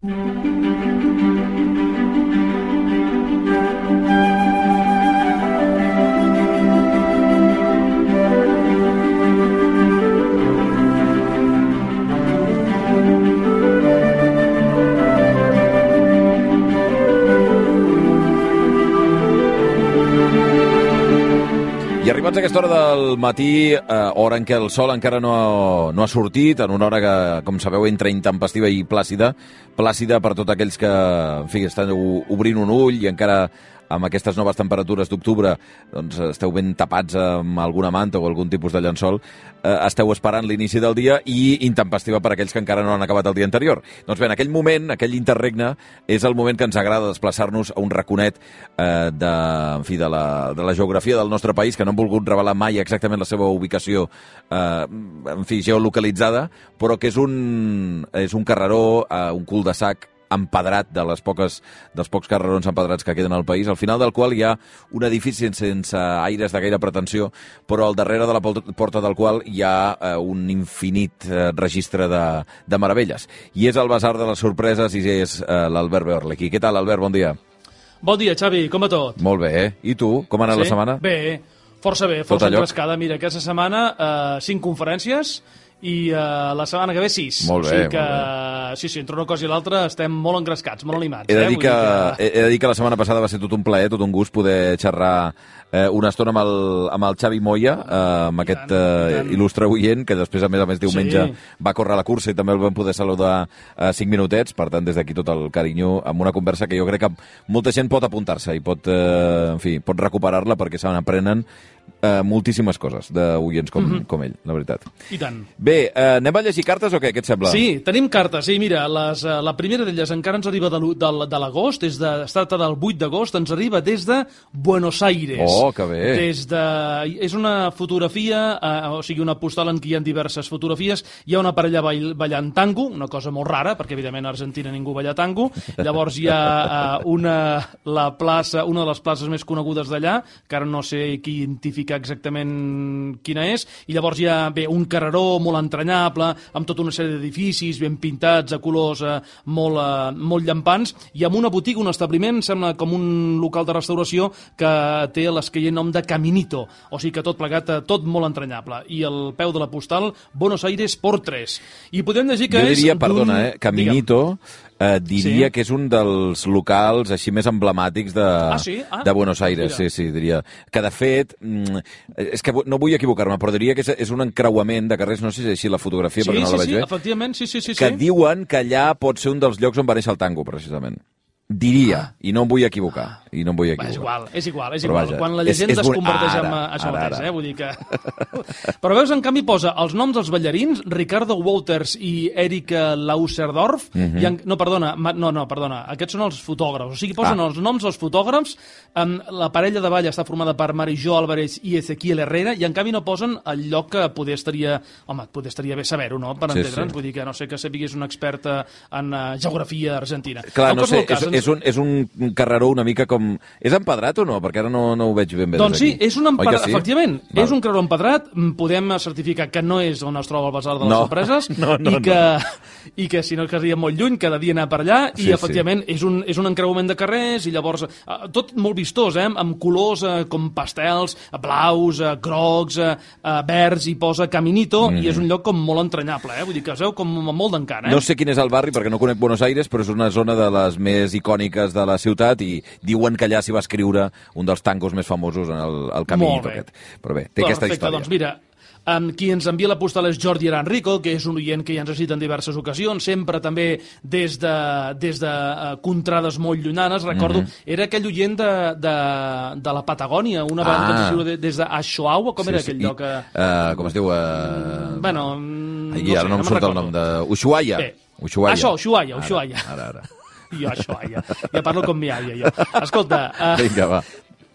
I arribats a aquesta hora del matí, eh, hora en què el sol encara no no ha sortit, en una hora que, com sabeu, entra intempestiva i plàcida, plàcida per tots aquells que, en fi, estan obrint un ull i encara amb aquestes noves temperatures d'octubre doncs, esteu ben tapats amb alguna manta o algun tipus de llençol, eh, esteu esperant l'inici del dia i intempestiva per aquells que encara no han acabat el dia anterior. Doncs bé, en aquell moment, aquell interregne, és el moment que ens agrada desplaçar-nos a un raconet eh, de, en fi, de, la, de la geografia del nostre país, que no han volgut revelar mai exactament la seva ubicació eh, en fi, geolocalitzada, però que és un, és un carreró, eh, un cul de sac empedrat de les poques, dels pocs carrerons empedrats que queden al país, al final del qual hi ha un edifici sense aires de gaire pretensió, però al darrere de la porta del qual hi ha eh, un infinit eh, registre de, de meravelles. I és el basar de les sorpreses i és eh, l'Albert Beorlequi. Què tal, Albert? Bon dia. Bon dia, Xavi. Com va tot? Molt bé, eh? I tu? Com ha anat sí? la setmana? Bé, força bé, força engrescada. Mira, aquesta setmana eh, cinc conferències i uh, la setmana que ve sis. Molt bé, o sigui que, molt sí, sí, entre una cosa i l'altra estem molt engrescats, molt animats. He de, eh? dir que, que... he de dir que la setmana passada va ser tot un plaer, tot un gust poder xerrar eh, una estona amb el, amb el Xavi Moya, eh, amb I aquest eh, il·lustre oient, que després, a més a més, diumenge sí. va córrer a la cursa i també el vam poder saludar eh, cinc minutets, per tant, des d'aquí tot el carinyo, amb una conversa que jo crec que molta gent pot apuntar-se i pot, eh, en fi, pot recuperar-la perquè se n'aprenen eh, moltíssimes coses d'oients com, mm -hmm. com ell, la veritat. I tant. Bé, eh, anem a llegir cartes o què? Què et sembla? Sí, tenim cartes. Sí, mira, les, uh, la primera d'elles encara ens arriba de, de, de l'agost, és de, es tracta del 8 d'agost, ens arriba des de Buenos Aires. Oh, que bé. Des de, és una fotografia, uh, o sigui, una postal en què hi ha diverses fotografies. Hi ha una parella ball, ballant tango, una cosa molt rara, perquè evidentment a Argentina ningú balla tango. Llavors hi ha uh, una, la plaça, una de les places més conegudes d'allà, que ara no sé qui identificar exactament quina és, i llavors hi ha bé, un carreró molt entranyable, amb tota una sèrie d'edificis ben pintats, a colors eh, molt, eh, molt llampants, i amb una botiga, un establiment, sembla com un local de restauració que té l'esqueient nom de Caminito, o sigui que tot plegat, eh, tot molt entranyable. I el peu de la postal, Buenos Aires por 3. I podem llegir que jo diria, és... perdona, eh, Caminito... Digue'm eh, diria Sí. que és un dels locals així més emblemàtics de, Ah, sí? Ah, de Buenos Aires, mira. sí, sí, diria. Que de fet, mm, és que no vull equivocar-me, però diria que és, és un encreuament de carrers, no sé si és així la fotografia, Sí, perquè no sí, la veig sí, bé, efectivament, sí, sí, sí. que sí. diuen que allà pot ser un dels llocs on va néixer el tango, precisament. Diria, i no em vull equivocar, i no em vull Va, equivocar. és igual, és igual, és igual. vaja, Quan la és- llegenda és es bon- converteix ara, en això ara, mateix, eh? Vull dir que... Però veus, en canvi, posa els noms dels ballarins, Ricardo Wouters i Erika Lauserdorf, Mhm. i en... no, perdona, ma... no, no, perdona, aquests són els fotògrafs, o sigui, posen Ah. els noms dels fotògrafs, um, la parella de ball està formada per Marijó Álvarez i Ezequiel Herrera, i en canvi no posen el lloc que poder estaria, home, poder estaria bé saber-ho, no?, per Sí, entendre'ns, sí. vull dir que no sé que sapigués una experta en uh, geografia argentina. Clar, En no sé, és, ens- és, un, és un carreró una mica com... És empedrat o no? Perquè ara no, no ho veig ben bé Doncs sí, és un empedrat, sí? efectivament, Val. és un carreró empedrat, mm, podem certificar que no és on es troba el basar de les No. sorpreses, No, no, i, que, i que si no quedaria molt lluny, cada dia anar per allà, Sí, i efectivament és, un, és un encreuament de carrers, i llavors eh, tot molt vistós, eh, amb colors eh, com pastels, eh, blaus, eh, grocs, eh, eh, verds, i posa Caminito, i és un lloc com molt entranyable, eh? vull dir que es veu com molt d'encant. Eh? No sé quin és el barri, perquè no conec Buenos Aires, però és una zona de les més icòniques de la ciutat i diuen que allà s'hi va escriure un dels tangos més famosos en el, el bé. aquest. Però bé, té aquesta Perfecte, història. doncs mira, Um, qui ens envia la postal és Jordi Aran Rico, que és un oient que ja ens ha citat en diverses ocasions, sempre també des de, des de uh, contrades molt llunyanes. Recordo, era aquell oient de, de, de la Patagònia, una. Ah. vegada que ens de- des de Ashoau, com era aquell I, lloc? Que... Uh, com es diu? Uh... Bueno, mm, Ai, no ara sé, no em me'n surt el nom de... Ushuaia. Bé. Ushuaia. Això, Ushuaia, Ara, Ushuaia. Ara, ara. Jo, això, ja, ja parlo com mi àvia, jo. Escolta, uh, Vinga, va.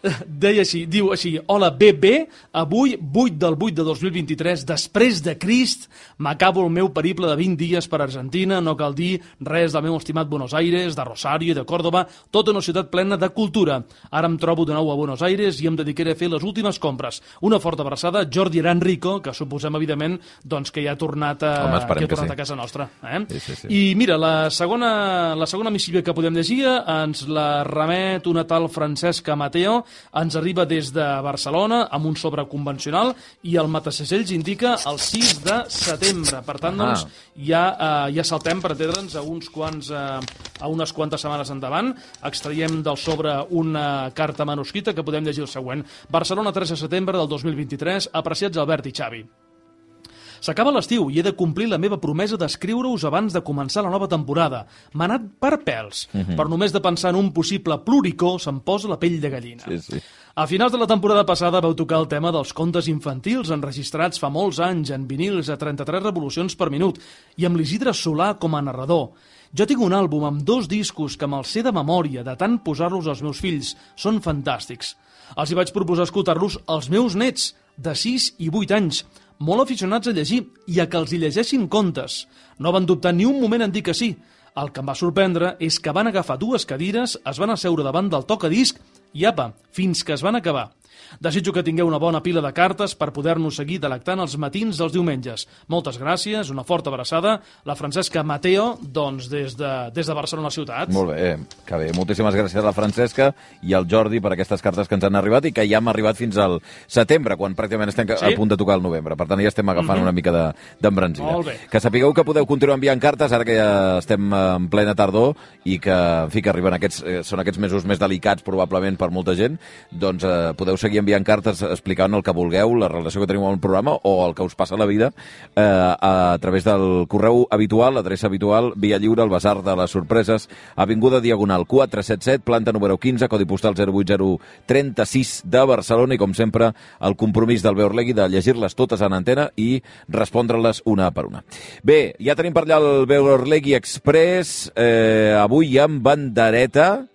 deia així, diu així, hola BB, avui 8 del 8 de 2023, després de Crist, m'acabo el meu periple de 20 dies per Argentina, no cal dir res del meu estimat Buenos Aires, de Rosario i de Córdoba, tota una ciutat plena de cultura. Ara em trobo de nou a Buenos Aires i em dedicaré a fer les últimes compres. Una forta abraçada, Jordi Rico, que suposem, evidentment, doncs, que ja ha tornat a, Home, que ha que tornat sí. a casa nostra. Eh? Sí, sí, sí. I mira, la segona, la segona missiva que podem llegir ens la remet una tal Francesca Mateo, ens arriba des de Barcelona amb un sobre convencional i el matasegells indica el 6 de setembre. Per tant, Ah. doncs, ja, eh, ja saltem per entendre'ns a, uns quants, eh, a unes quantes setmanes endavant. Extraiem del sobre una carta manuscrita que podem llegir el següent. Barcelona, 3 de setembre del 2023. Apreciats Albert i Xavi. S'acaba l'estiu i he de complir la meva promesa d'escriure-us abans de començar la nova temporada. M'ha anat per pèls. Per només de pensar en un possible pluricó se'm posa la pell de gallina. Sí, sí. A finals de la temporada passada vau tocar el tema dels contes infantils enregistrats fa molts anys en vinils a 33 revolucions per minut i amb l'Isidre Solà com a narrador. Jo tinc un àlbum amb dos discos que me'ls sé de memòria de tant posar-los als meus fills. Són fantàstics. Els hi vaig proposar escoltar-los als meus nets, de 6 i 8 anys, molt aficionats a llegir i a que els hi llegeixin contes. No van dubtar ni un moment en dir que sí. El que em va sorprendre és que van agafar dues cadires, es van asseure davant del tocadisc i apa, fins que es van acabar. Desitjo que tingueu una bona pila de cartes per poder-nos seguir delectant els matins dels diumenges. Moltes gràcies, una forta abraçada. La Francesca Mateo, doncs, des de, des de Barcelona ciutat. Molt bé, que bé. Moltíssimes gràcies a la Francesca i al Jordi per aquestes cartes que ens han arribat i que ja hem arribat fins al setembre, quan pràcticament estem Sí. A punt de tocar el novembre. Per tant, ja estem agafant una mica de- d'embranzida. Bé. Que sapigueu que podeu continuar enviant cartes ara que ja estem en plena tardor i que, en fi, que arriben aquests, eh, són aquests mesos més delicats probablement per molta gent, doncs eh, podeu seguir enviant cartes explicant el que vulgueu, la relació que teniu amb el programa o el que us passa a la vida eh, a, través del correu habitual, l'adreça habitual, via lliure, al Basar de les Sorpreses, Avinguda Diagonal 477, planta número 15, codi postal 08036 de Barcelona i, com sempre, el compromís del Beorlegui de llegir-les totes en antena i respondre-les una per una. Bé, ja tenim per allà el Beorlegui Express, eh, avui amb bandereta,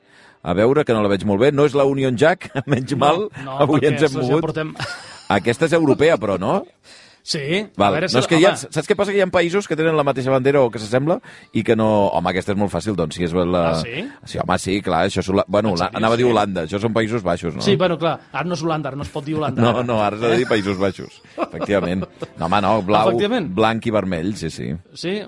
a veure, que no la veig molt bé, no és la Union Jack, menys mal, no, avui ens hem això ja mogut. portem- Aquesta és europea, però, no? Sí, Val. a veure, no, és que hi ha, saps què passa? Que hi ha països que tenen la mateixa bandera o que s'assembla i que no... Home, aquesta és molt fàcil, doncs, si és la... Ah, sí? Sí, home, sí, clar, això és... Hola- Bueno, En la... anava a dir? Holanda, això són Països Baixos, no? Sí, bueno, clar, ara no és Holanda, ara no es pot dir Holanda. No, ara. no, ara s'ha de dir Països Baixos, efectivament. No, home, no, blau, blanc i vermell, sí, sí. Sí?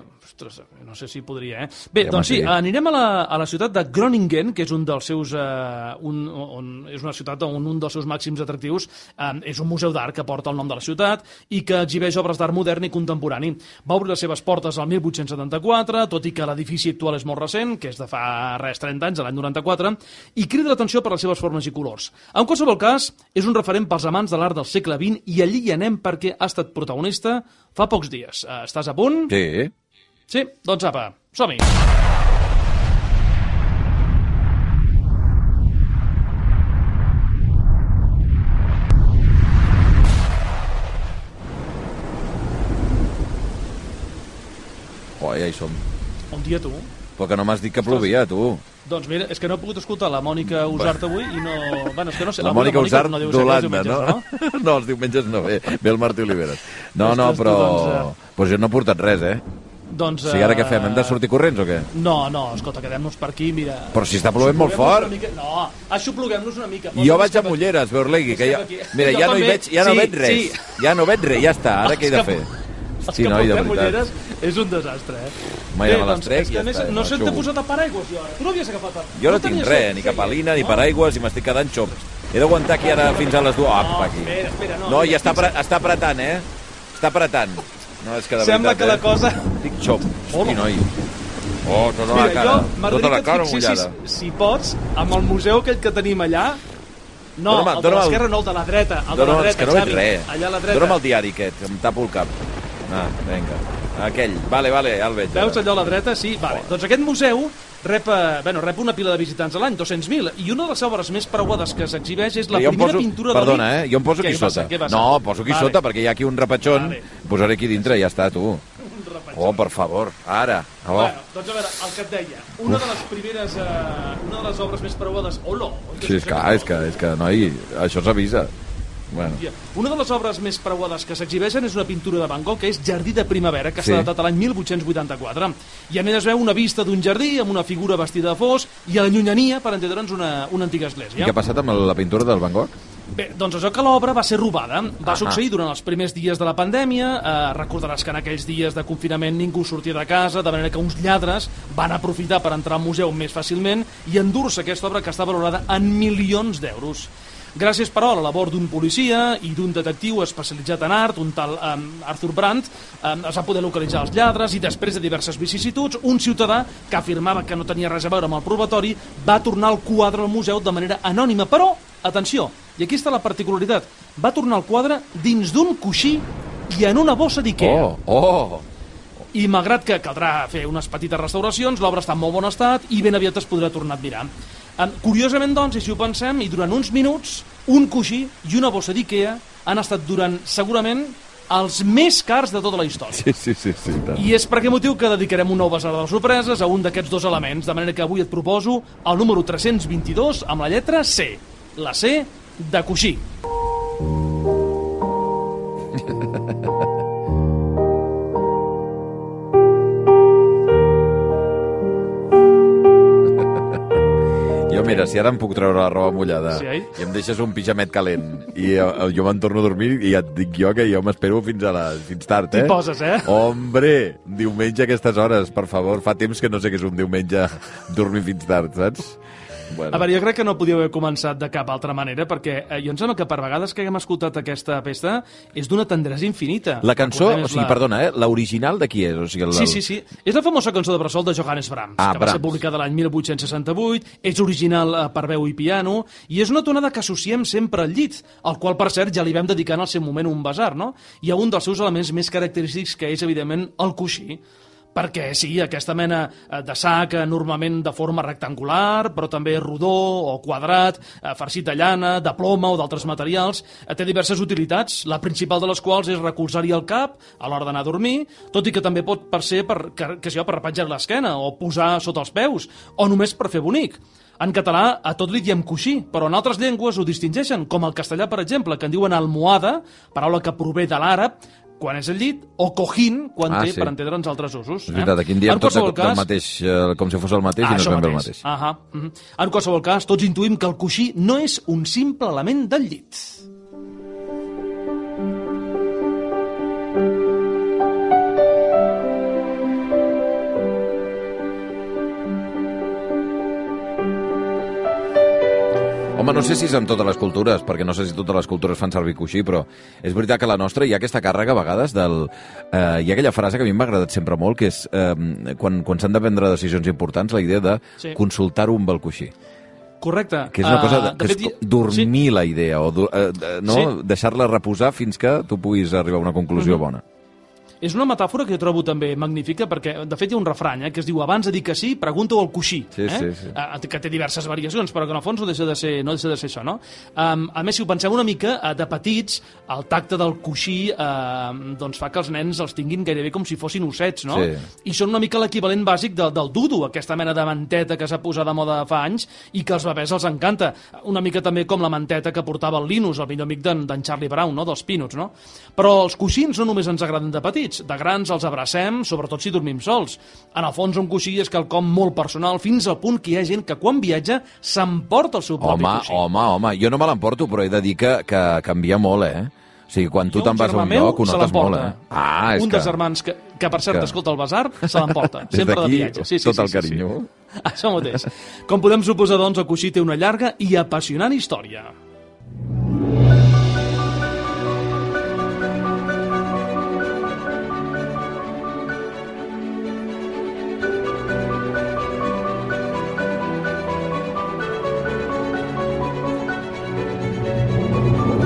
Ostres, no sé si podria, eh? Bé, home, doncs sí, anirem a la, a la ciutat de Groningen, que és un dels seus... Eh, un, on, és una ciutat on un dels seus màxims atractius eh, és un museu d'art que porta el nom de la ciutat i que exhibeix obres d'art modern i contemporani. Va obrir les seves portes al 1874, tot i que l'edifici actual és molt recent, que és de fa res 30 anys, l'any 94, i crida l'atenció per les seves formes i colors. En qualsevol cas, és un referent pels amants de l'art del segle XX i allí hi anem perquè ha estat protagonista fa pocs dies. Eh, estàs a punt? Sí. Sí, doncs apa, som-hi. Oh, ja hi som. Un dia tu. Però que no m'has dit que plovia, tu. Doncs mira, és que no he pogut escoltar la Mònica Usart avui i no... Bueno, és que no sé, La avui Mònica Usart no d'Holanda, no? diumenges, No, els diumenges no, ve, ve el Martí Oliveres. No, no, però... doncs, Pues jo no he portat res, eh? Doncs, O sigui, ara què fem? Hem de eh, sortir corrents o què? No, no, escolta, quedem-nos per aquí, mira... Però si està plovent molt fort. Mica... No, aixopluguem-nos una mica. Jo vaig amb ulleres, Beurlegui, que ja... Mira, ja no hi veig, ja no Sí, veig res. sí. Ja no veig res, ja està. Ara què he de fer? Els Sí, que de portem ulleres és un desastre, eh? Ja me les trec i que ja a més, està, no sé on t'he posat a paraigües, jo. Tu no havies agafat... a- Jo no tinc tenies res, ni sí. capelina, ni No? paraigües, i m'estic quedant xop. He d'aguantar aquí ara fins a les dues. Apa, No, aquí. espera, espera, no. No, i està, està apretant, eh? Està apretant. No, és que de Sembla veritat, que la eh? cosa... Xop. Hosti, noi. Oh, tota la Mira, cara. jo Tota la cara mullada. si pots, amb el museu aquell que tenim allà, no, el de l'esquerra, no, el de la dreta, el de la dreta, que no Xavi, res. allà a la dreta. Dóna'm el diari aquest, que em tapo el cap. Ah, vinga. Aquell. Vale, vale, ja el veig. Veus allò a la dreta? Sí, vale. Doncs aquest museu rep, eh, bueno, rep una pila de visitants a l'any, 200.000, i una de les obres més preuades que s'exhibeix és la jo primera poso, pintura Perdona, d'oli. eh? Jo em poso Què aquí passa? sota. Passa? No, poso aquí Vale. sota perquè hi ha aquí un repatxon. Vale. Posaré aquí dintre i ja està, tu. Oh, per favor, ara. Oh. Bueno, doncs a veure, el que et deia, una de les primeres, eh, una de les obres més preuades, Olo! Sí, és que, és que, és que, noi, això s'avisa. Bueno. Una de les obres més preuades que s'exhibeixen és una pintura de Van Gogh que és Jardí de Primavera, que Sí. s'ha datat a l'any 1884. I a més es veu una vista d'un jardí amb una figura vestida de fos i a la llunyania, per entendre'ns, una, una antiga I església. què ha passat amb la pintura del Van Gogh? Bé, doncs això que l'obra va ser robada. Va Ahà. succeir durant els primers dies de la pandèmia. Eh, recordaràs que en aquells dies de confinament ningú sortia de casa, de manera que uns lladres van aprofitar per entrar al museu més fàcilment i endur-se aquesta obra que està valorada en milions d'euros. Gràcies, però, a la labor d'un policia i d'un detectiu especialitzat en art, un tal um, Arthur Brandt, um, es va poder localitzar els lladres i després de diverses vicissituds, un ciutadà que afirmava que no tenia res a veure amb el probatori va tornar el quadre al museu de manera anònima. Però, atenció, i aquí està la particularitat, va tornar el quadre dins d'un coixí i en una bossa d'Ikea. Oh, oh! I malgrat que caldrà fer unes petites restauracions, l'obra està en molt bon estat i ben aviat es podrà tornar a admirar. Curiosament, doncs, i si ho pensem, i durant uns minuts, un coixí i una bossa d'Ikea han estat durant, segurament, els més cars de tota la història. Sí, sí, sí, sí. tant. I és per aquest motiu que dedicarem un nou basar de sorpreses a un d'aquests dos elements, de manera que avui et proposo el número 322 amb la lletra C. La C de coixí. Jo, mira, si ara em puc treure la roba mullada Sí, oi? i em deixes un pijamet calent i eh, jo me'n torno a dormir i ja et dic jo que jo m'espero fins a la, fins tard, eh? T'hi poses, eh? Hombre, diumenge a aquestes hores, per favor. Fa temps que no sé què és un diumenge dormir fins tard, saps? Bueno. A veure, jo crec que no podia haver començat de cap altra manera, perquè eh, jo em sembla que per vegades que haguem escoltat aquesta peça és d'una tendresa infinita. La cançó, o sigui, la... perdona, eh? l'original de qui és? O sigui, el, Sí, sí, sí. És la famosa cançó de Bressol de Johannes Brahms, Ah, que va ser Brahms. publicada l'any 1868, és original eh, per veu i piano, i és una tonada que associem sempre al llit, al qual, per cert, ja li vam dedicar en el seu moment un basar, no? I a un dels seus elements més característics, que és, evidentment, el coixí perquè sí, aquesta mena eh, de sac eh, normalment de forma rectangular, però també rodó o quadrat, eh, farcit de llana, de ploma o d'altres materials, té diverses utilitats, la principal de les quals és recolzar-hi el cap a l'hora d'anar a dormir, tot i que també pot per ser per, que, que sigui, per repenjar l'esquena o posar sota els peus, o només per fer bonic. En català a tot li diem coixí, però en altres llengües ho distingeixen, com el castellà, per exemple, que en diuen almohada, paraula que prové de l'àrab, quan és el llit, o cojín, quan Ah, té, sí. per entendre'ns altres usos. És veritat, aquí en diem tots qualsevol del mateix, eh, com si fos el mateix Ah, i no és això ben bé el mateix. mateix. Ahà, mhm. En qualsevol cas, tots intuïm que el coixí no és un simple element del llit. Home, no sé si és en totes les cultures, perquè no sé si totes les cultures fan servir coixí, però és veritat que la nostra hi ha aquesta càrrega a vegades del... Eh, hi ha aquella frase que a mi m'ha agradat sempre molt, que és eh, quan, quan s'han de prendre decisions importants, la idea de Sí. consultar-ho amb el coixí. Correcte. Que és una cosa de, de que fet, és hi- dormir la idea, o eh, no? Sí. deixar-la reposar fins que tu puguis arribar a una conclusió Mhm. bona. És una metàfora que jo trobo també magnífica perquè, de fet, hi ha un refrany eh, que es diu abans de dir que sí, pregunta-ho al coixí. Sí, eh? sí, sí. Eh, que té diverses variacions, però que en el fons no deixa de ser, no deixa de ser això, no? Um, a més, si ho pensem una mica, eh, de petits, el tacte del coixí eh, doncs fa que els nens els tinguin gairebé com si fossin ossets, no? Sí. I són una mica l'equivalent bàsic de, del dudu, aquesta mena de manteta que s'ha posat de moda fa anys i que als bebès els encanta. Una mica també com la manteta que portava el Linus, el millor amic d'en Charlie Brown, no? dels Peanuts, no? Però els coixins no només ens agraden de petits, de grans els abracem, sobretot si dormim sols. En el fons, un coixí és quelcom molt personal, fins al punt que hi ha gent que quan viatja s'emporta el seu propi Home, coixí. home, home, jo no me l'emporto, però he de dir que, que canvia molt, eh? O sigui, quan tu te'n vas a un lloc, ho notes molt, eh? Ah, és un que... dels germans que, que per cert, que- escolta el basar, se l'emporta, sempre de viatge. Sí, sí, tot sí, el sí, carinyo. Sí. Això mateix. Com podem suposar, doncs, el coixí té una llarga i apassionant història.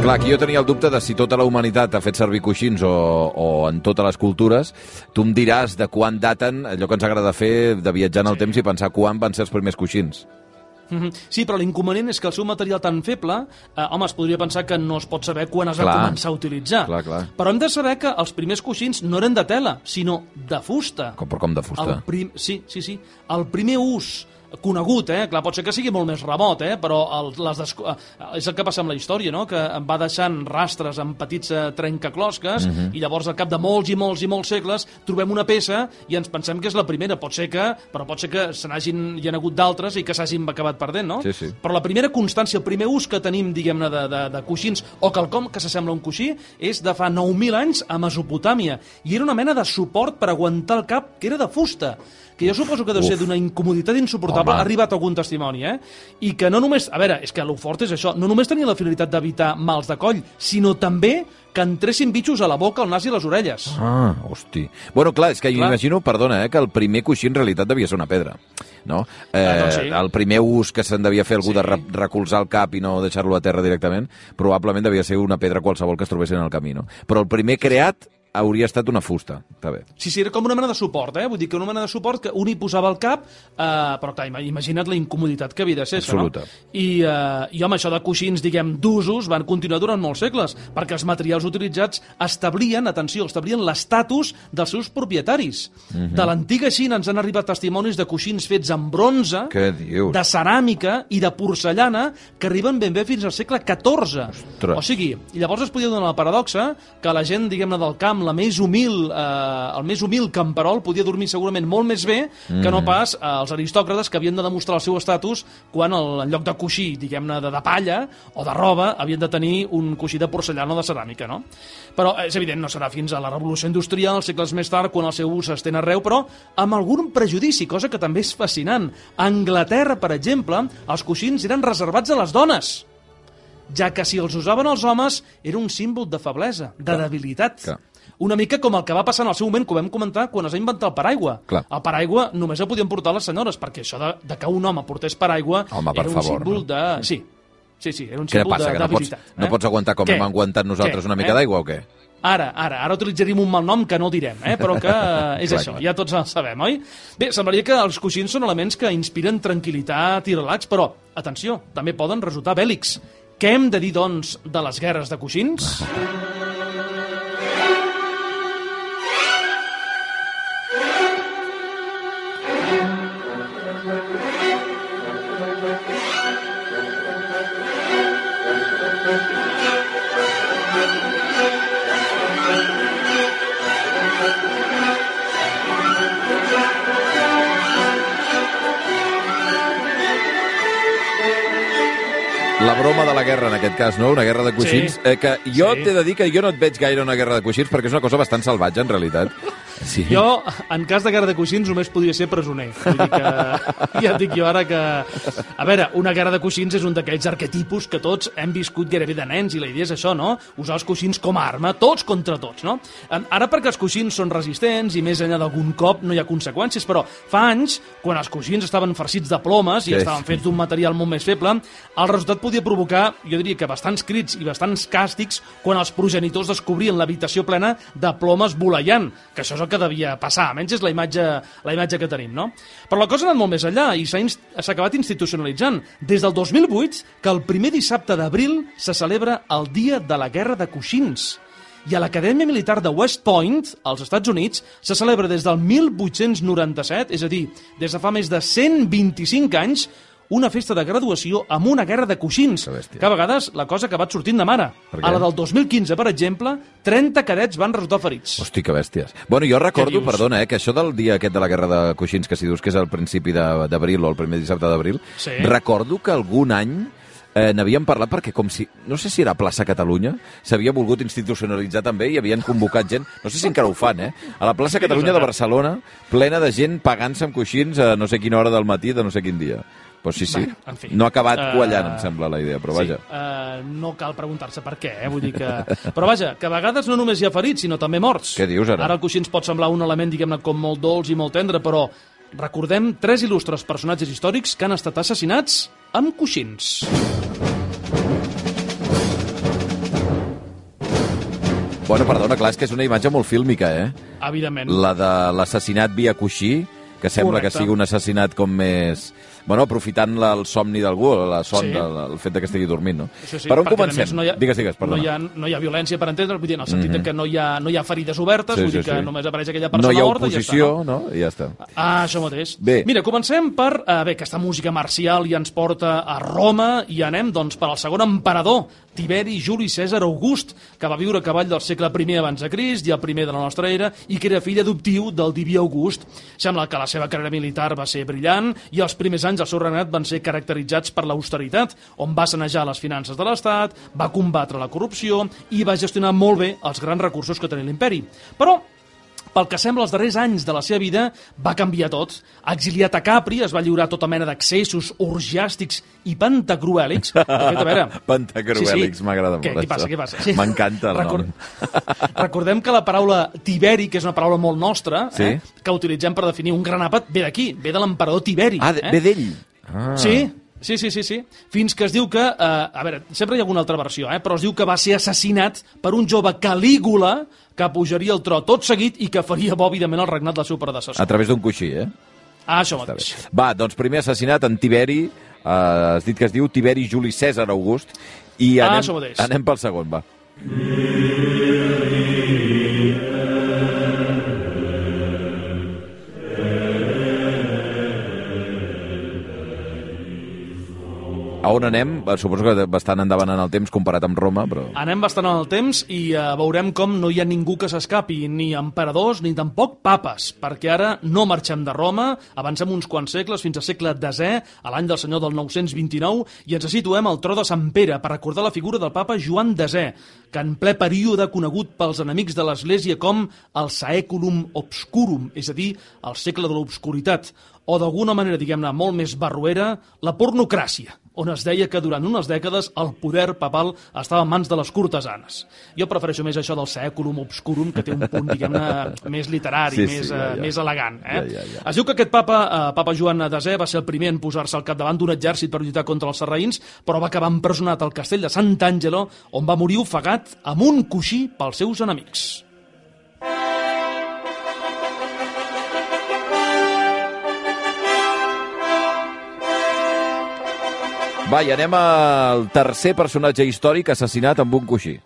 Clar, aquí jo tenia el dubte de si tota la humanitat ha fet servir coixins o, o en totes les cultures. Tu em diràs de quan daten allò que ens agrada fer, de viatjar en el Sí. temps i pensar quan van ser els primers coixins. -hmm. Sí, però l'inconvenient és que el seu material tan feble, eh, home, es podria pensar que no es pot saber quan es va Clar. començar a utilitzar. Clar, clar. Però hem de saber que els primers coixins no eren de tela, sinó de fusta. Com, però com de El fusta. prim... Sí, sí, sí. El primer ús conegut, eh? Clar, pot ser que sigui molt més remot, eh? Però el, les desco... eh, és el que passa amb la història, no? Que va deixant rastres amb petits eh, trencaclosques Mhm. i llavors al cap de molts i molts i molts segles trobem una peça i ens pensem que és la primera. Pot ser que, però pot ser que se n'hagin hi ha hagut d'altres i que s'hagin acabat perdent, no? Sí, sí. Però la primera constància, el primer ús que tenim, diguem-ne, de, de, de coixins o quelcom que s'assembla a un coixí és de fa 9.000 anys a Mesopotàmia i era una mena de suport per aguantar el cap que era de fusta que jo suposo que deu Uf. ser d'una incomoditat insuportable, Home. ha arribat algun testimoni, eh? I que no només, a veure, és que el fort és això, no només tenia la finalitat d'evitar mals de coll, sinó també que entressin bitxos a la boca, al nas i les orelles. Ah, hosti. Bueno, clar, és que Clar. imagino, perdona, eh, que el primer coixí en realitat devia ser una pedra, no? Eh, Ah, doncs sí. El primer ús que se'n devia fer algú Sí. de re recolzar el cap i no deixar-lo a terra directament, probablement devia ser una pedra qualsevol que es trobessin en el camí, no? Però el primer creat hauria estat una fusta, està bé. Sí, sí, era com una mena de suport, eh? Vull dir que una mena de suport que un hi posava al cap, eh, però clar, ima- imagina't la incomoditat que havia de ser, això, Absoluta. no? I, eh, I, home, això de coixins, diguem, d'usos, van continuar durant molts segles, perquè els materials utilitzats establien, atenció, establien l'estatus dels seus propietaris. Mhm. De l'antiga Xina ens han arribat testimonis de coixins fets en bronze, de ceràmica i de porcellana que arriben ben bé fins al segle XIV. Ostres. O sigui, llavors es podia donar la paradoxa que la gent, diguem-ne, del camp, la més humil, eh, el més humil camperol, podia dormir segurament molt més bé que no pas eh, els aristòcrates que havien de demostrar el seu estatus quan el, en lloc de coixí, diguem-ne, de, de palla o de roba, havien de tenir un coixí de porcellana o de ceràmica, no? Però és evident, no serà fins a la revolució industrial, segles més tard, quan el seu ús s'estén arreu, però amb algun prejudici, cosa que també és fascinant. A Anglaterra, per exemple, els coixins eren reservats a les dones ja que si els usaven els homes era un símbol de feblesa, de debilitat. Clar. Una mica com el que va passar en el seu moment, que ho vam comentar, quan es va inventar el paraigua. Clar. El paraigua només el podien portar les senyores, perquè això de, de que un home portés paraigua Home, per era un favor, símbol no? de... Sí, sí, sí, era un símbol passa, de que no pots, no pots aguantar com Què? hem aguantat nosaltres Què? una mica Eh? d'aigua o què? Ara, ara, ara utilitzaríem un mal nom que no direm, eh? però que eh, és Clar, això, clar. ja tots el sabem, oi? Bé, semblaria que els coixins són elements que inspiren tranquil·litat i relax, però, atenció, també poden resultar bèl·lics. Què hem de dir, doncs, de les guerres de coixins? La broma de la guerra, en aquest cas, no? Una guerra de coixins. Sí. Eh, que jo Sí. t'he de dir que jo no et veig gaire una guerra de coixins perquè és una cosa bastant salvatge, en realitat. Sí. Jo, en cas de guerra de coixins, només podria ser presoner. Vull dir que, ja et dic jo ara que... A veure, una guerra de coixins és un d'aquells arquetipus que tots hem viscut gairebé de nens, i la idea és això, no? Usar els coixins com a arma, tots contra tots, no? Ara perquè els coixins són resistents i més enllà d'algun cop no hi ha conseqüències, però fa anys, quan els coixins estaven farcits de plomes i Sí. estaven fets d'un material molt més feble, el resultat podia provocar, jo diria que bastants crits i bastants càstigs quan els progenitors descobrien l'habitació plena de plomes voleiant, que això és el que devia passar, almenys és la imatge, la imatge que tenim, no? Però la cosa ha anat molt més enllà i s'ha inst- acabat institucionalitzant. Des del 2008, que el primer dissabte d'abril se celebra el Dia de la Guerra de Coixins. I a l'Acadèmia Militar de West Point, als Estats Units, se celebra des del 1897, és a dir, des de fa més de 125 anys, una festa de graduació amb una guerra de coixins, Que que a vegades la cosa ha acabat sortint de mare. A la del 2015, per exemple, 30 cadets van resultar ferits. Hosti, que bèsties. Bueno, jo recordo, perdona, eh, que això del dia aquest de la guerra de coixins, que si dius que és el principi de- d'abril o el primer dissabte d'abril, Sí. recordo que algun any eh, n'havíem parlat perquè com si, no sé si era Plaça Catalunya, s'havia volgut institucionalitzar també i havien convocat gent, no sé si encara ho fan, eh? A la Plaça Catalunya de Barcelona, plena de gent pagant-se amb coixins a no sé quina hora del matí de no sé quin dia. Pues sí, sí. Bueno, en fi. No ha acabat Eh, quallant, em sembla, la idea, però vaja. Sí, uh, no cal preguntar-se per què, eh? Vull dir que... Però vaja, que a vegades no només hi ha ferits, sinó també morts. Què dius, ara? Ara el coixí ens pot semblar un element, diguem-ne, com molt dolç i molt tendre, però recordem tres il·lustres personatges històrics que han estat assassinats amb coixins. Bueno, perdona, clar, és que és una imatge molt fílmica, eh? Evidentment. La de l'assassinat via coixí que sembla Correcte. que sigui un assassinat com més... Bueno, aprofitant la, el somni d'algú, la son, Sí. sí. el, el fet que estigui dormint, no? Això sí, per on comencem? no hi ha, Digues, digues, perdona. No hi, ha, no hi ha violència per entendre, vull dir, en el sentit mm -hmm. que no hi, ha, no hi ha ferides obertes, Sí, vull sí, dir que sí. només apareix aquella no persona hi ha morta oposició, i ja està, no? no? I ja està. Ah, això mateix. Bé. Mira, comencem per... Uh, bé, aquesta música marcial ja ens porta a Roma i anem, doncs, per al segon emperador, Tiberi Juli Cèsar August, que va viure a cavall del segle I abans de Crist i el primer de la nostra era, i que era fill adoptiu del diví August. Sembla que la seva carrera militar va ser brillant i els primers anys del seu regnat van ser caracteritzats per l'austeritat, on va sanejar les finances de l'Estat, va combatre la corrupció i va gestionar molt bé els grans recursos que tenia l'imperi. Però pel que sembla, els darrers anys de la seva vida va canviar tot. Exiliat a Capri, es va lliurar tota mena d'accessos orgiàstics i pantacruèlics. Fet, a veure... Pantacruèlics, m'agrada Què, molt, què passa, això. què passa? M'encanta el nom. Recordem que la paraula Tiberi, que és una paraula molt nostra, Sí. eh, que utilitzem per definir un gran àpat, ve d'aquí, ve de l'emperador Tiberi. Ah, eh? ve d'ell? Ah. Sí, sí, sí, sí, sí. Fins que es diu que... Eh, a veure, sempre hi ha alguna altra versió, eh, però es diu que va ser assassinat per un jove Calígula que pujaria al tro tot seguit i que faria bòvidament el regnat del seu predecessor. A través d'un coixí, eh? Ah, això Està bé. mateix. Va, doncs primer assassinat en Tiberi, eh, has dit que es diu Tiberi Juli Cèsar August, i Ah, anem, mateix. anem pel segon, va. A on anem? Suposo que bastant endavant en el temps comparat amb Roma, però... Anem bastant en el temps i uh, veurem com no hi ha ningú que s'escapi, ni emperadors ni tampoc papes, perquè ara no marxem de Roma, avancem uns quants segles fins al segle X, a l'any del senyor del 929, i ens situem al tro de Sant Pere per recordar la figura del papa Joan X, que en ple període conegut pels enemics de l'Església com el Saeculum Obscurum, és a dir, el segle de l'obscuritat, o d'alguna manera, diguem-ne, molt més barruera, la pornocràcia, on es deia que durant unes dècades el poder papal estava en mans de les cortesanes. Jo prefereixo més això del Saeculum Obscurum, que té un punt, diguem-ne, més literari, Sí, sí, més, ja, eh, ja. més elegant. Eh? Ja, ja, ja. Es diu que aquest papa, eh, papa Joan Desè, va ser el primer en posar-se al capdavant d'un exèrcit per lluitar contra els sarraïns, però va acabar empresonat al castell de Sant'Angelo, on va morir ofegat amb un coixí pels seus enemics. Va, i anem al tercer personatge històric assassinat amb un coixí.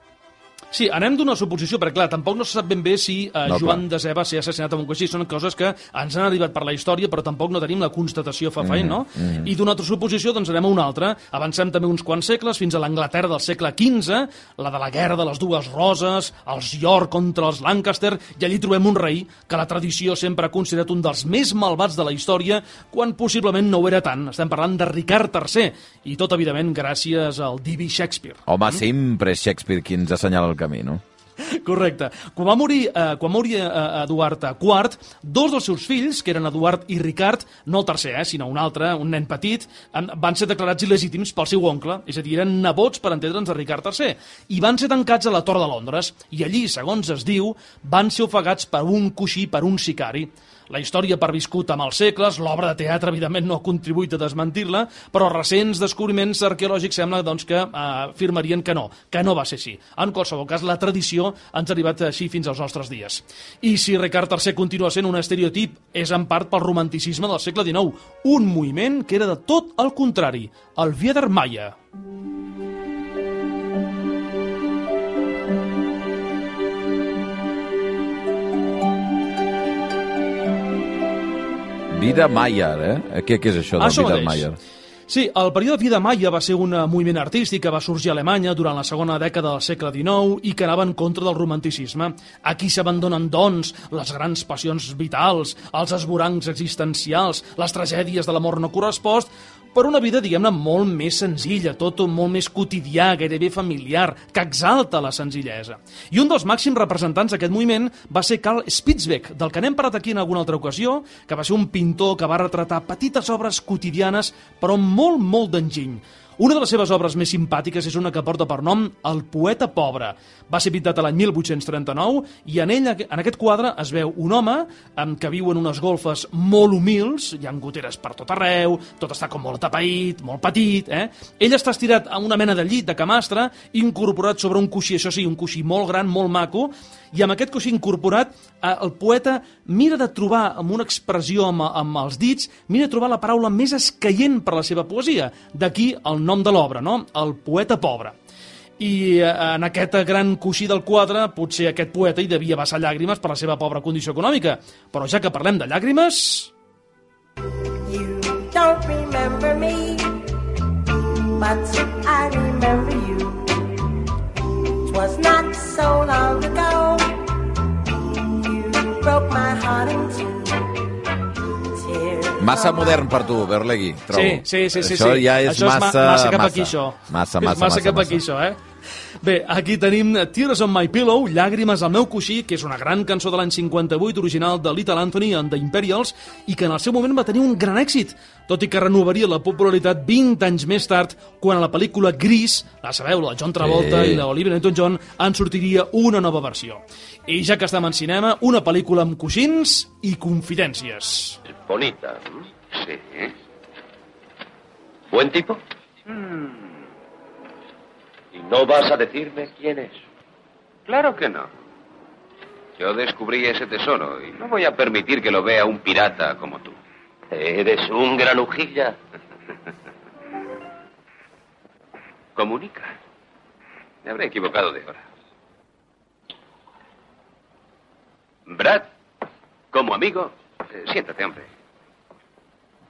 Sí, anem d'una suposició, perquè clar, tampoc no se sap ben bé si eh, No, Joan clar. Desè va ser assassinat amb un coixí. Són coses que ens han arribat per la història, però tampoc no tenim la constatació fefaent, no? Mm. I d'una altra suposició, doncs anem a una altra. Avancem també uns quants segles, fins a l'Anglaterra del segle XV, la de la guerra de les dues roses, els York contra els Lancaster, i allí trobem un rei que la tradició sempre ha considerat un dels més malvats de la història, quan possiblement no ho era tant. Estem parlant de Ricard III, i tot, evidentment, gràcies al divi Shakespeare. Home, sempre és Shakespeare qui ens assenyala el camí, no? Correcte. Quan va morir, eh, quan morir eh, Eduard IV, dos dels seus fills, que eren Eduard i Ricard, no el tercer, eh, sinó un altre, un nen petit, van ser declarats il·legítims pel seu oncle, és a dir, eren nebots, per entendre'ns, de Ricard III, i van ser tancats a la Torre de Londres, i allí, segons es diu, van ser ofegats per un coixí, per un sicari. La història ha perviscut amb els segles, l'obra de teatre, evidentment, no ha contribuït a desmentir-la, però recents descobriments arqueològics sembla doncs, que eh, afirmarien que no, que no va ser així. En qualsevol cas, la tradició ens ha arribat així fins als nostres dies. I si Ricard III continua sent un estereotip, és en part pel romanticisme del segle XIX, un moviment que era de tot el contrari, el Biedermeier. Vida Mayer, eh? Què, què és això Això Vida. Mayer? Sí, el període Vida Maia va ser un eh, moviment artístic que va sorgir a Alemanya durant la segona dècada del segle XIX i que anava en contra del romanticisme. Aquí s'abandonen, doncs, les grans passions vitals, els esborancs existencials, les tragèdies de l'amor no correspost, per una vida, diguem-ne, molt més senzilla, tot molt més quotidià, gairebé familiar, que exalta la senzillesa. I un dels màxims representants d'aquest moviment va ser Karl Spitzbeck, del que n'hem parlat aquí en alguna altra ocasió, que va ser un pintor que va retratar petites obres quotidianes, però molt, molt d'enginy. Una de les seves obres més simpàtiques és una que porta per nom El poeta pobre. Va ser pintat a l'any 1839 i en ell, en aquest quadre, es veu un home en que viu en unes golfes molt humils, hi ha goteres per tot arreu, tot està com molt tapaït, molt petit, eh? Ell està estirat a una mena de llit de camastre, incorporat sobre un coixí, això sí, un coixí molt gran, molt maco, i amb aquest coixí incorporat eh, el poeta mira de trobar amb una expressió amb, amb els dits, mira de trobar la paraula més escaient per a la seva poesia. D'aquí el nom de l'obra, no? El poeta pobre. I eh, en aquest gran coixí del quadre, potser aquest poeta hi devia vessar llàgrimes per la seva pobra condició econòmica. Però ja que parlem de llàgrimes... You don't remember me, but I remember you. Twas not so long ago, Massa modern per tu, Berlegui, trobo. Sí, sí, sí. sí Això sí. ja és això massa... És ma massa cap aquí, això. Massa, És massa, massa, cap aquí, això, eh? Bé, aquí tenim Tears on my pillow, Llàgrimes al meu coixí, que és una gran cançó de l'any 58, original de Little Anthony and the Imperials, i que en el seu moment va tenir un gran èxit, tot i que renovaria la popularitat 20 anys més tard, quan a la pel·lícula Gris, la sabeu, la John Travolta Sí. i l'Olivia Newton-John, en sortiria una nova versió. I ja que estem en cinema, una pel·lícula amb coixins i confidències. Bonita. ¿m? Sí. ¿Buen tipo? ¿Y no vas a decirme quién es? Claro que no. Yo descubrí ese tesoro y no voy a permitir que lo vea un pirata como tú. Eres un granujilla. Comunica. Me habré equivocado de hora. Brad, como amigo, eh, siéntate, hombre.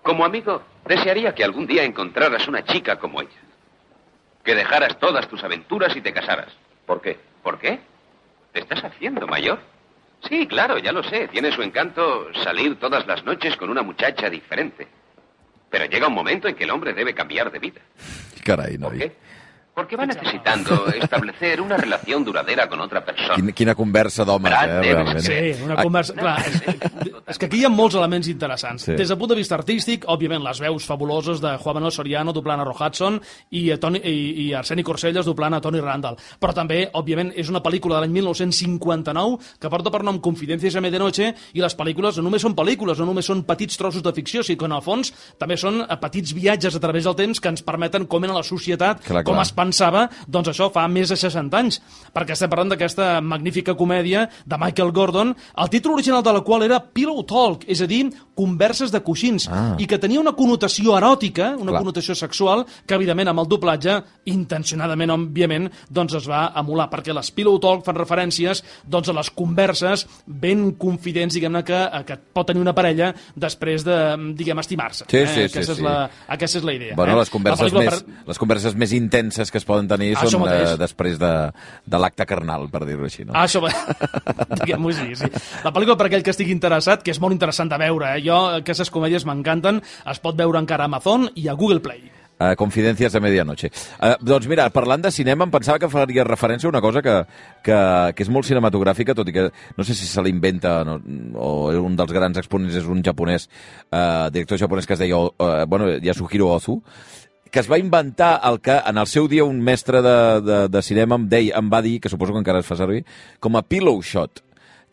Como amigo, desearía que algún día encontraras una chica como ella. Que dejaras todas tus aventuras y te casaras. ¿Por qué? ¿Por qué? ¿Te estás haciendo mayor? Sí, claro, ya lo sé. Tiene su encanto salir todas las noches con una muchacha diferente. Pero llega un momento en que el hombre debe cambiar de vida. Carai, ¿Por noi. qué? Porque va necesitando establecer una relación duradera con otra persona. Quina, quina conversa d'homes, eh, realment. Sí, una Ah, conversa... Clar, és, és que aquí hi ha molts elements interessants. Sí. Des del punt de vista artístic, òbviament, les veus fabuloses de Juan Manuel Soriano doblant a Ro Hudson i, a Toni, i, i Arseni Corselles doblant a Tony Randall. Però també, òbviament, és una pel·lícula de l'any 1959 que porta per nom Confidencias a Medianoche i les pel·lícules no només són pel·lícules, no només són petits trossos de ficció, sinó que en el fons també són eh, petits viatges a través del temps que ens permeten com era la societat, Clar, com clar. es pensava, doncs això fa més de 60 anys, perquè estem parlant d'aquesta magnífica comèdia de Michael Gordon, el títol original de la qual era Pillow Talk, és a dir, converses de coixins, Ah. i que tenia una connotació eròtica, una Clar. connotació sexual, que evidentment amb el doblatge, intencionadament, òbviament, doncs es va emular, perquè les Pillow Talk fan referències doncs, a les converses ben confidents, diguem-ne, que, que pot tenir una parella després de, diguem, estimar-se. Sí, sí, sí, aquesta, sí. És la, aquesta és la idea. Bueno, eh? les converses, més, les converses més intenses que es poden tenir Això són mateix. eh, després de, de l'acte carnal, per dir-ho així. No? Ah, això. Diguem-ho així, sí. La pel·lícula, per aquell que estigui interessat, que és molt interessant de veure, eh? Jo, aquestes comèdies m'encanten, es pot veure encara a Amazon i a Google Play. Uh, Confidencias de Medianoche. Uh, doncs mira, parlant de cinema, em pensava que faria referència a una cosa que, que, que és molt cinematogràfica, tot i que no sé si se l'inventa no, o un dels grans exponents és un japonès, uh, director japonès que es deia uh, bueno, Yasuhiro Ozu, que es va inventar el que en el seu dia un mestre de, de, de cinema em, deia, em va dir, que suposo que encara es fa servir, com a pillow shot,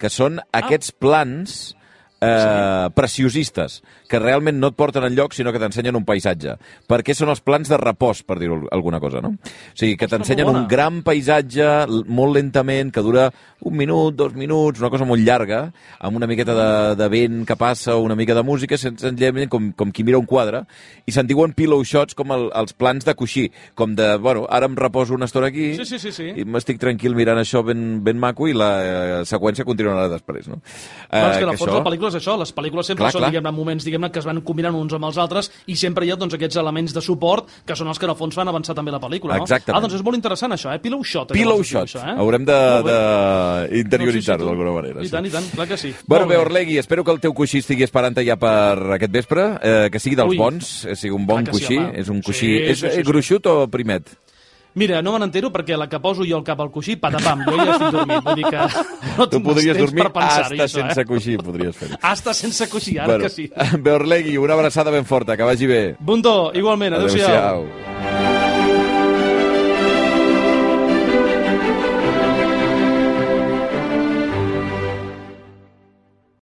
que són aquests plans eh, preciosistes, que realment no et porten enlloc, sinó que t'ensenyen un paisatge. Perquè són els plans de repòs, per dir alguna cosa, no? O sigui, que t'ensenyen un gran paisatge molt lentament, que dura un minut, dos minuts, una cosa molt llarga, amb una miqueta de, de vent que passa una mica de música, sen- senzillament com, com qui mira un quadre, i se'n diuen pillow shots com el, els plans de coixí, com de, bueno, ara em reposo una estona aquí, Sí, sí, sí, sí. i m'estic tranquil mirant això ben, ben maco i la eh, seqüència continuarà després, no? Però és que en Eh, el fons la pel·lícula és això, les pel·lícules sempre Clar, són clar. diguem-ne moments diguem-ne que es van combinant uns amb els altres i sempre hi ha doncs, aquests elements de suport que són els que en el fons fan avançar també la pel·lícula. No? Exactament. Ah, doncs és molt interessant això, eh? Pillow shot. Pillow shot. Això, eh? Haurem bé. de Doncs sí, sí, d'alguna manera. I sí. tant, i tant, clar que sí. Bueno, bé. Orlegui, espero que el teu coixí estigui esperant ja per aquest vespre, eh, que sigui dels Ui. bons, eh, sigui un bon sí, coixí. home. és un Sí, coixí... sí, és sí, sí. eh, gruixut o primet? Mira, no me n'entero perquè la que poso jo al cap al coixí, patapam, jo ja estic dormint. Vull dir que no Tu podries dormir hasta això, sense eh? coixí, podries fer-ho. Hasta sense coixí, ara que sí. bé, Orlegui, una abraçada ben forta, que vagi bé. Bundó, igualment, adéu-siau. Adéu-siau.